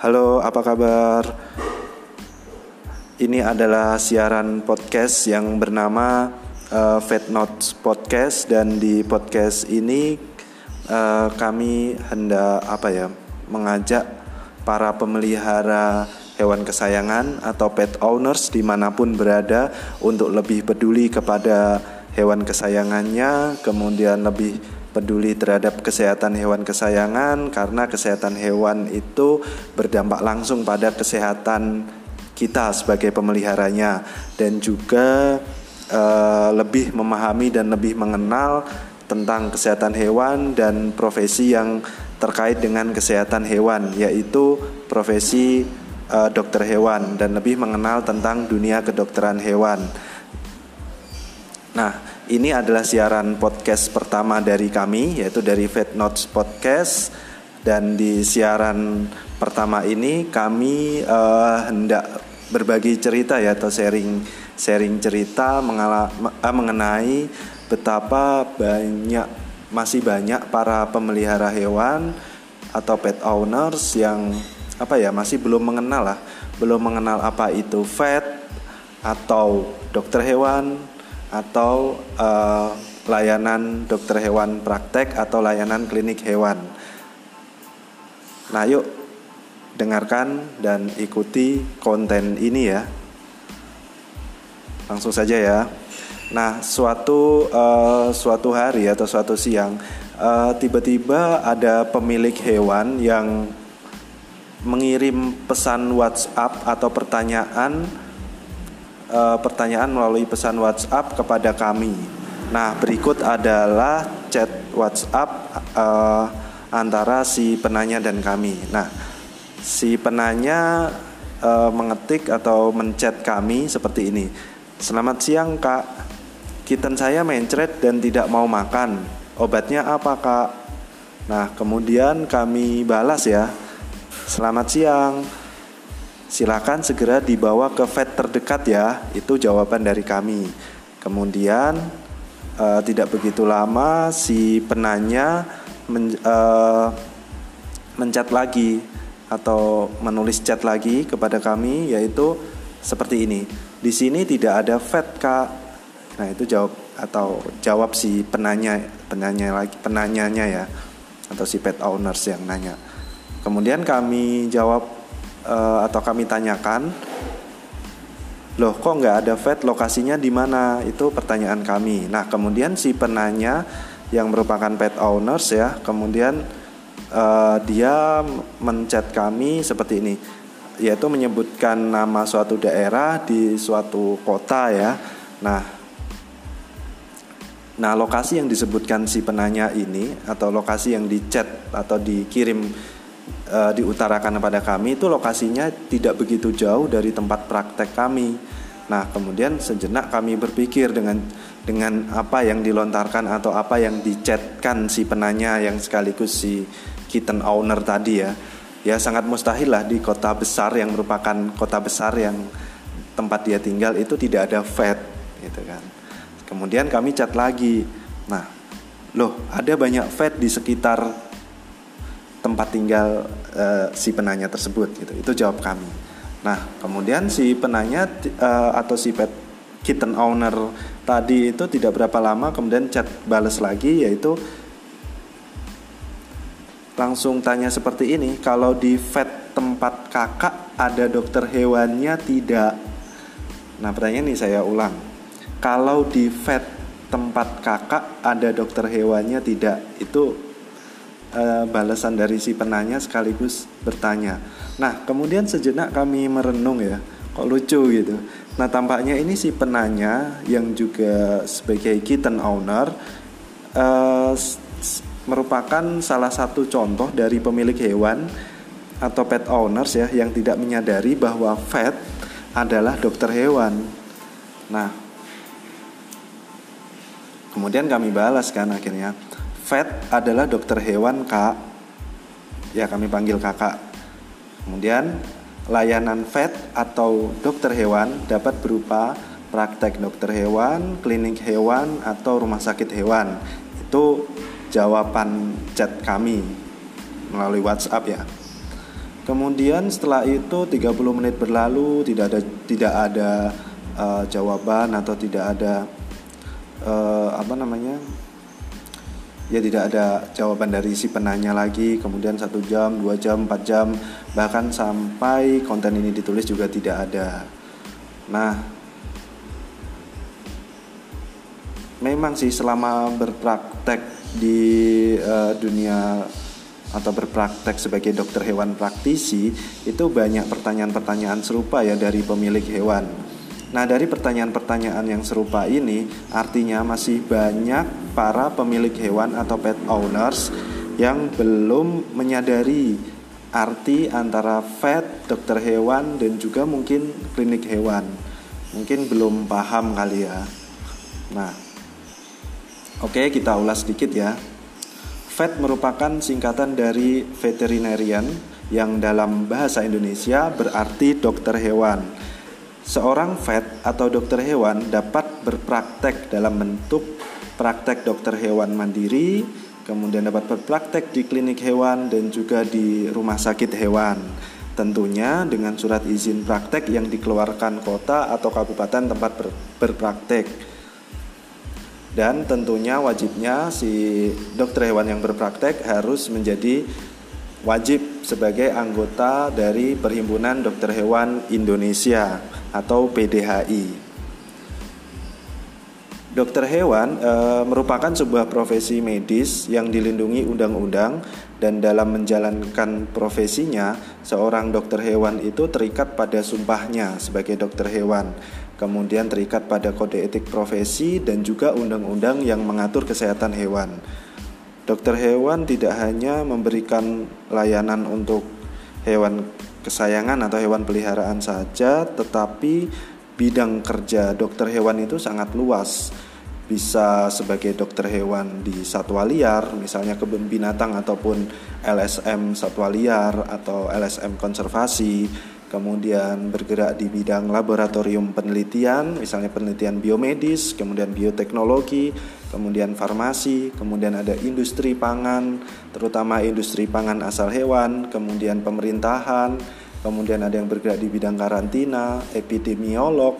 Halo, apa kabar? Ini adalah siaran podcast yang bernama uh, Fat Notes Podcast dan di podcast ini uh, kami hendak apa ya mengajak para pemelihara hewan kesayangan atau pet owners di mana pun berada untuk lebih peduli kepada hewan kesayangannya, kemudian lebih peduli terhadap kesehatan hewan kesayangan karena kesehatan hewan itu berdampak langsung pada kesehatan kita sebagai pemeliharanya dan juga uh, lebih memahami dan lebih mengenal tentang kesehatan hewan dan profesi yang terkait dengan kesehatan hewan yaitu profesi uh, dokter hewan dan lebih mengenal tentang dunia kedokteran hewan. Nah, ini adalah siaran podcast pertama dari kami yaitu dari Vet Notes Podcast. Dan di siaran pertama ini kami uh, hendak berbagi cerita ya atau sharing sharing cerita mengala, uh, mengenai betapa banyak masih banyak para pemelihara hewan atau pet owners yang apa ya masih belum mengenal lah belum mengenal apa itu vet atau dokter hewan atau uh, layanan dokter hewan praktek atau layanan klinik hewan. Nah, yuk dengarkan dan ikuti konten ini ya. Langsung saja ya. Nah, suatu uh, suatu hari atau suatu siang uh, tiba-tiba ada pemilik hewan yang mengirim pesan WhatsApp atau pertanyaan uh, pertanyaan melalui pesan WhatsApp kepada kami. Nah, berikut adalah chat WhatsApp uh, antara si penanya dan kami. Nah, si penanya uh, mengetik atau mencet kami seperti ini. Selamat siang, Kak. Kitten saya mencret dan tidak mau makan. Obatnya apa, Kak? Nah, kemudian kami balas ya. Selamat siang silakan segera dibawa ke vet terdekat ya. Itu jawaban dari kami. Kemudian uh, tidak begitu lama si penanya men, uh, mencat lagi atau menulis chat lagi kepada kami yaitu seperti ini. Di sini tidak ada vet kak. Nah itu jawab atau jawab si penanya penanya lagi penanyanya ya atau si pet owners yang nanya. Kemudian kami jawab uh, atau kami tanyakan, loh kok nggak ada vet lokasinya di mana? Itu pertanyaan kami. Nah kemudian si penanya yang merupakan pet owners ya, kemudian uh, dia mencet kami seperti ini, yaitu menyebutkan nama suatu daerah di suatu kota ya. Nah Nah, lokasi yang disebutkan si penanya ini atau lokasi yang dicat atau dikirim e, diutarakan kepada kami itu lokasinya tidak begitu jauh dari tempat praktek kami. Nah, kemudian sejenak kami berpikir dengan dengan apa yang dilontarkan atau apa yang dicatkan si penanya yang sekaligus si kitten owner tadi ya. Ya sangat mustahil lah di kota besar yang merupakan kota besar yang tempat dia tinggal itu tidak ada vet gitu kan. Kemudian kami cat lagi. Nah, loh ada banyak vet di sekitar tempat tinggal uh, si penanya tersebut gitu. Itu jawab kami. Nah, kemudian si penanya uh, atau si pet kitten owner tadi itu tidak berapa lama kemudian chat balas lagi yaitu langsung tanya seperti ini, kalau di vet tempat kakak ada dokter hewannya tidak? Nah, pertanyaan ini saya ulang. Kalau di vet tempat kakak ada dokter hewannya tidak? Itu uh, balasan dari si penanya sekaligus bertanya. Nah, kemudian sejenak kami merenung ya, kok lucu gitu. Nah, tampaknya ini si penanya yang juga sebagai kitten owner uh, merupakan salah satu contoh dari pemilik hewan atau pet owners ya yang tidak menyadari bahwa vet adalah dokter hewan. Nah, kemudian kami balas kan akhirnya Vet adalah dokter hewan kak. Ya kami panggil kakak. Kemudian layanan vet atau dokter hewan dapat berupa praktek dokter hewan, klinik hewan, atau rumah sakit hewan. Itu jawaban chat kami melalui WhatsApp ya. Kemudian setelah itu 30 menit berlalu tidak ada tidak ada uh, jawaban atau tidak ada uh, apa namanya ya tidak ada jawaban dari si penanya lagi. Kemudian satu jam dua jam empat jam. Bahkan sampai konten ini ditulis juga tidak ada. Nah memang sih selama berpraktek di uh, dunia atau berpraktek sebagai dokter hewan praktisi itu banyak pertanyaan-pertanyaan serupa ya dari pemilik hewan. Nah, dari pertanyaan-pertanyaan yang serupa ini artinya masih banyak para pemilik hewan atau pet owners yang belum menyadari arti antara vet, dokter hewan dan juga mungkin klinik hewan. Mungkin belum paham kali ya. Nah, oke kita ulas sedikit ya. Vet merupakan singkatan dari veterinarian yang dalam bahasa Indonesia berarti dokter hewan. Seorang vet atau dokter hewan dapat berpraktek dalam bentuk praktek dokter hewan mandiri, kemudian dapat berpraktek di klinik hewan dan juga di rumah sakit hewan. Tentunya dengan surat izin praktek yang dikeluarkan kota atau kabupaten tempat ber berpraktek dan tentunya wajibnya si dokter hewan yang berpraktek harus menjadi wajib sebagai anggota dari Perhimpunan Dokter Hewan Indonesia atau PDHI. Dokter hewan e, merupakan sebuah profesi medis yang dilindungi undang-undang dan dalam menjalankan profesinya seorang dokter hewan itu terikat pada sumpahnya sebagai dokter hewan kemudian terikat pada kode etik profesi dan juga undang-undang yang mengatur kesehatan hewan. Dokter hewan tidak hanya memberikan layanan untuk hewan kesayangan atau hewan peliharaan saja, tetapi bidang kerja dokter hewan itu sangat luas. Bisa sebagai dokter hewan di satwa liar, misalnya kebun binatang ataupun LSM satwa liar atau LSM konservasi, kemudian bergerak di bidang laboratorium penelitian, misalnya penelitian biomedis, kemudian bioteknologi, kemudian farmasi, kemudian ada industri pangan, terutama industri pangan asal hewan, kemudian pemerintahan, kemudian ada yang bergerak di bidang karantina, epidemiolog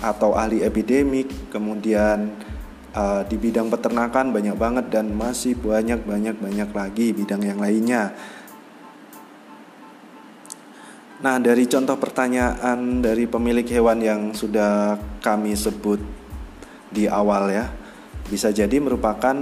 atau ahli epidemik, kemudian uh, di bidang peternakan banyak banget dan masih banyak banyak banyak lagi bidang yang lainnya. Nah, dari contoh pertanyaan dari pemilik hewan yang sudah kami sebut di awal ya, bisa jadi merupakan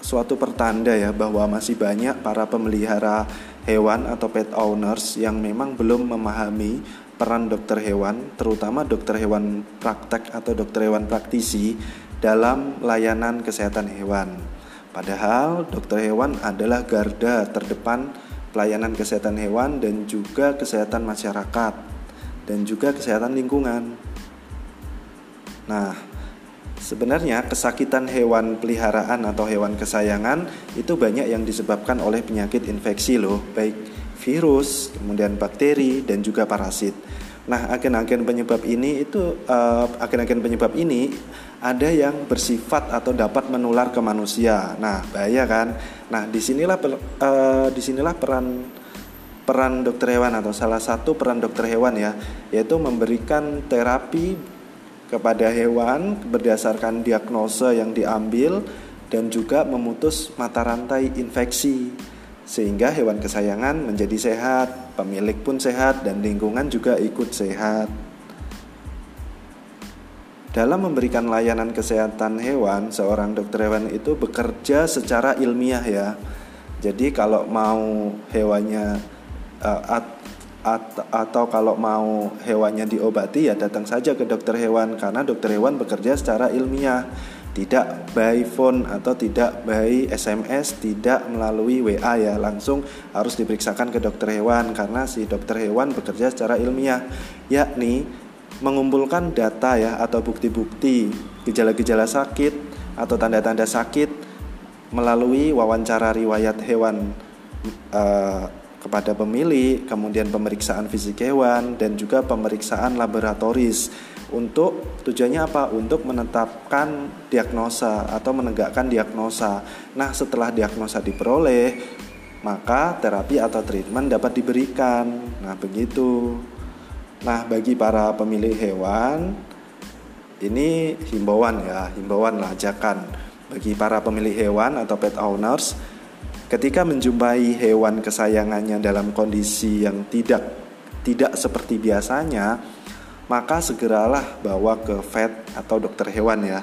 suatu pertanda ya bahwa masih banyak para pemelihara hewan atau pet owners yang memang belum memahami peran dokter hewan, terutama dokter hewan praktek atau dokter hewan praktisi dalam layanan kesehatan hewan. Padahal dokter hewan adalah garda terdepan pelayanan kesehatan hewan dan juga kesehatan masyarakat dan juga kesehatan lingkungan. Nah, sebenarnya kesakitan hewan peliharaan atau hewan kesayangan itu banyak yang disebabkan oleh penyakit infeksi loh, baik virus, kemudian bakteri dan juga parasit. Nah, agen-agen penyebab ini itu uh, agen-agen penyebab ini ada yang bersifat atau dapat menular ke manusia. Nah, bahaya kan? Nah, di sinilah uh, di sinilah peran peran dokter hewan atau salah satu peran dokter hewan ya, yaitu memberikan terapi kepada hewan berdasarkan diagnosa yang diambil dan juga memutus mata rantai infeksi sehingga hewan kesayangan menjadi sehat, pemilik pun sehat dan lingkungan juga ikut sehat. Dalam memberikan layanan kesehatan hewan, seorang dokter hewan itu bekerja secara ilmiah ya. Jadi kalau mau hewannya uh, at, at, atau kalau mau hewannya diobati ya datang saja ke dokter hewan karena dokter hewan bekerja secara ilmiah. Tidak by phone atau tidak by SMS, tidak melalui WA ya, langsung harus diperiksakan ke dokter hewan karena si dokter hewan bekerja secara ilmiah, yakni mengumpulkan data ya atau bukti-bukti gejala-gejala sakit atau tanda-tanda sakit melalui wawancara riwayat hewan uh, kepada pemilik, kemudian pemeriksaan fisik hewan dan juga pemeriksaan laboratoris untuk tujuannya apa? Untuk menetapkan diagnosa atau menegakkan diagnosa. Nah, setelah diagnosa diperoleh, maka terapi atau treatment dapat diberikan. Nah, begitu. Nah, bagi para pemilik hewan ini himbauan ya, himbauan lah ajakan bagi para pemilik hewan atau pet owners ketika menjumpai hewan kesayangannya dalam kondisi yang tidak tidak seperti biasanya, maka segeralah bawa ke vet atau dokter hewan ya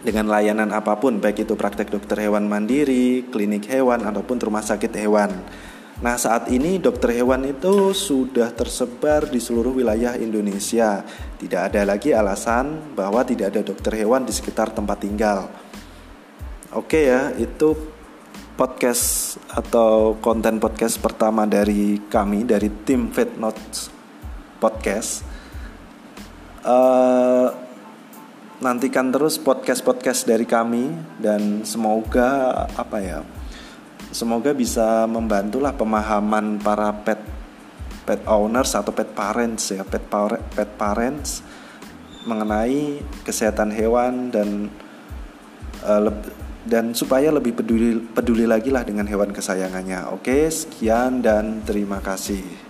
dengan layanan apa pun baik itu praktek dokter hewan mandiri, klinik hewan ataupun rumah sakit hewan. Nah, saat ini dokter hewan itu sudah tersebar di seluruh wilayah Indonesia. Tidak ada lagi alasan bahwa tidak ada dokter hewan di sekitar tempat tinggal. Oke ya, itu podcast atau konten podcast pertama dari kami dari tim Vet Notes Podcast. Uh, nantikan terus podcast-podcast dari kami dan semoga apa ya semoga bisa membantulah pemahaman para pet pet owners atau pet parents ya pet pet parents mengenai kesehatan hewan dan uh, dan supaya lebih peduli peduli lagi lah dengan hewan kesayangannya. Oke, sekian dan terima kasih.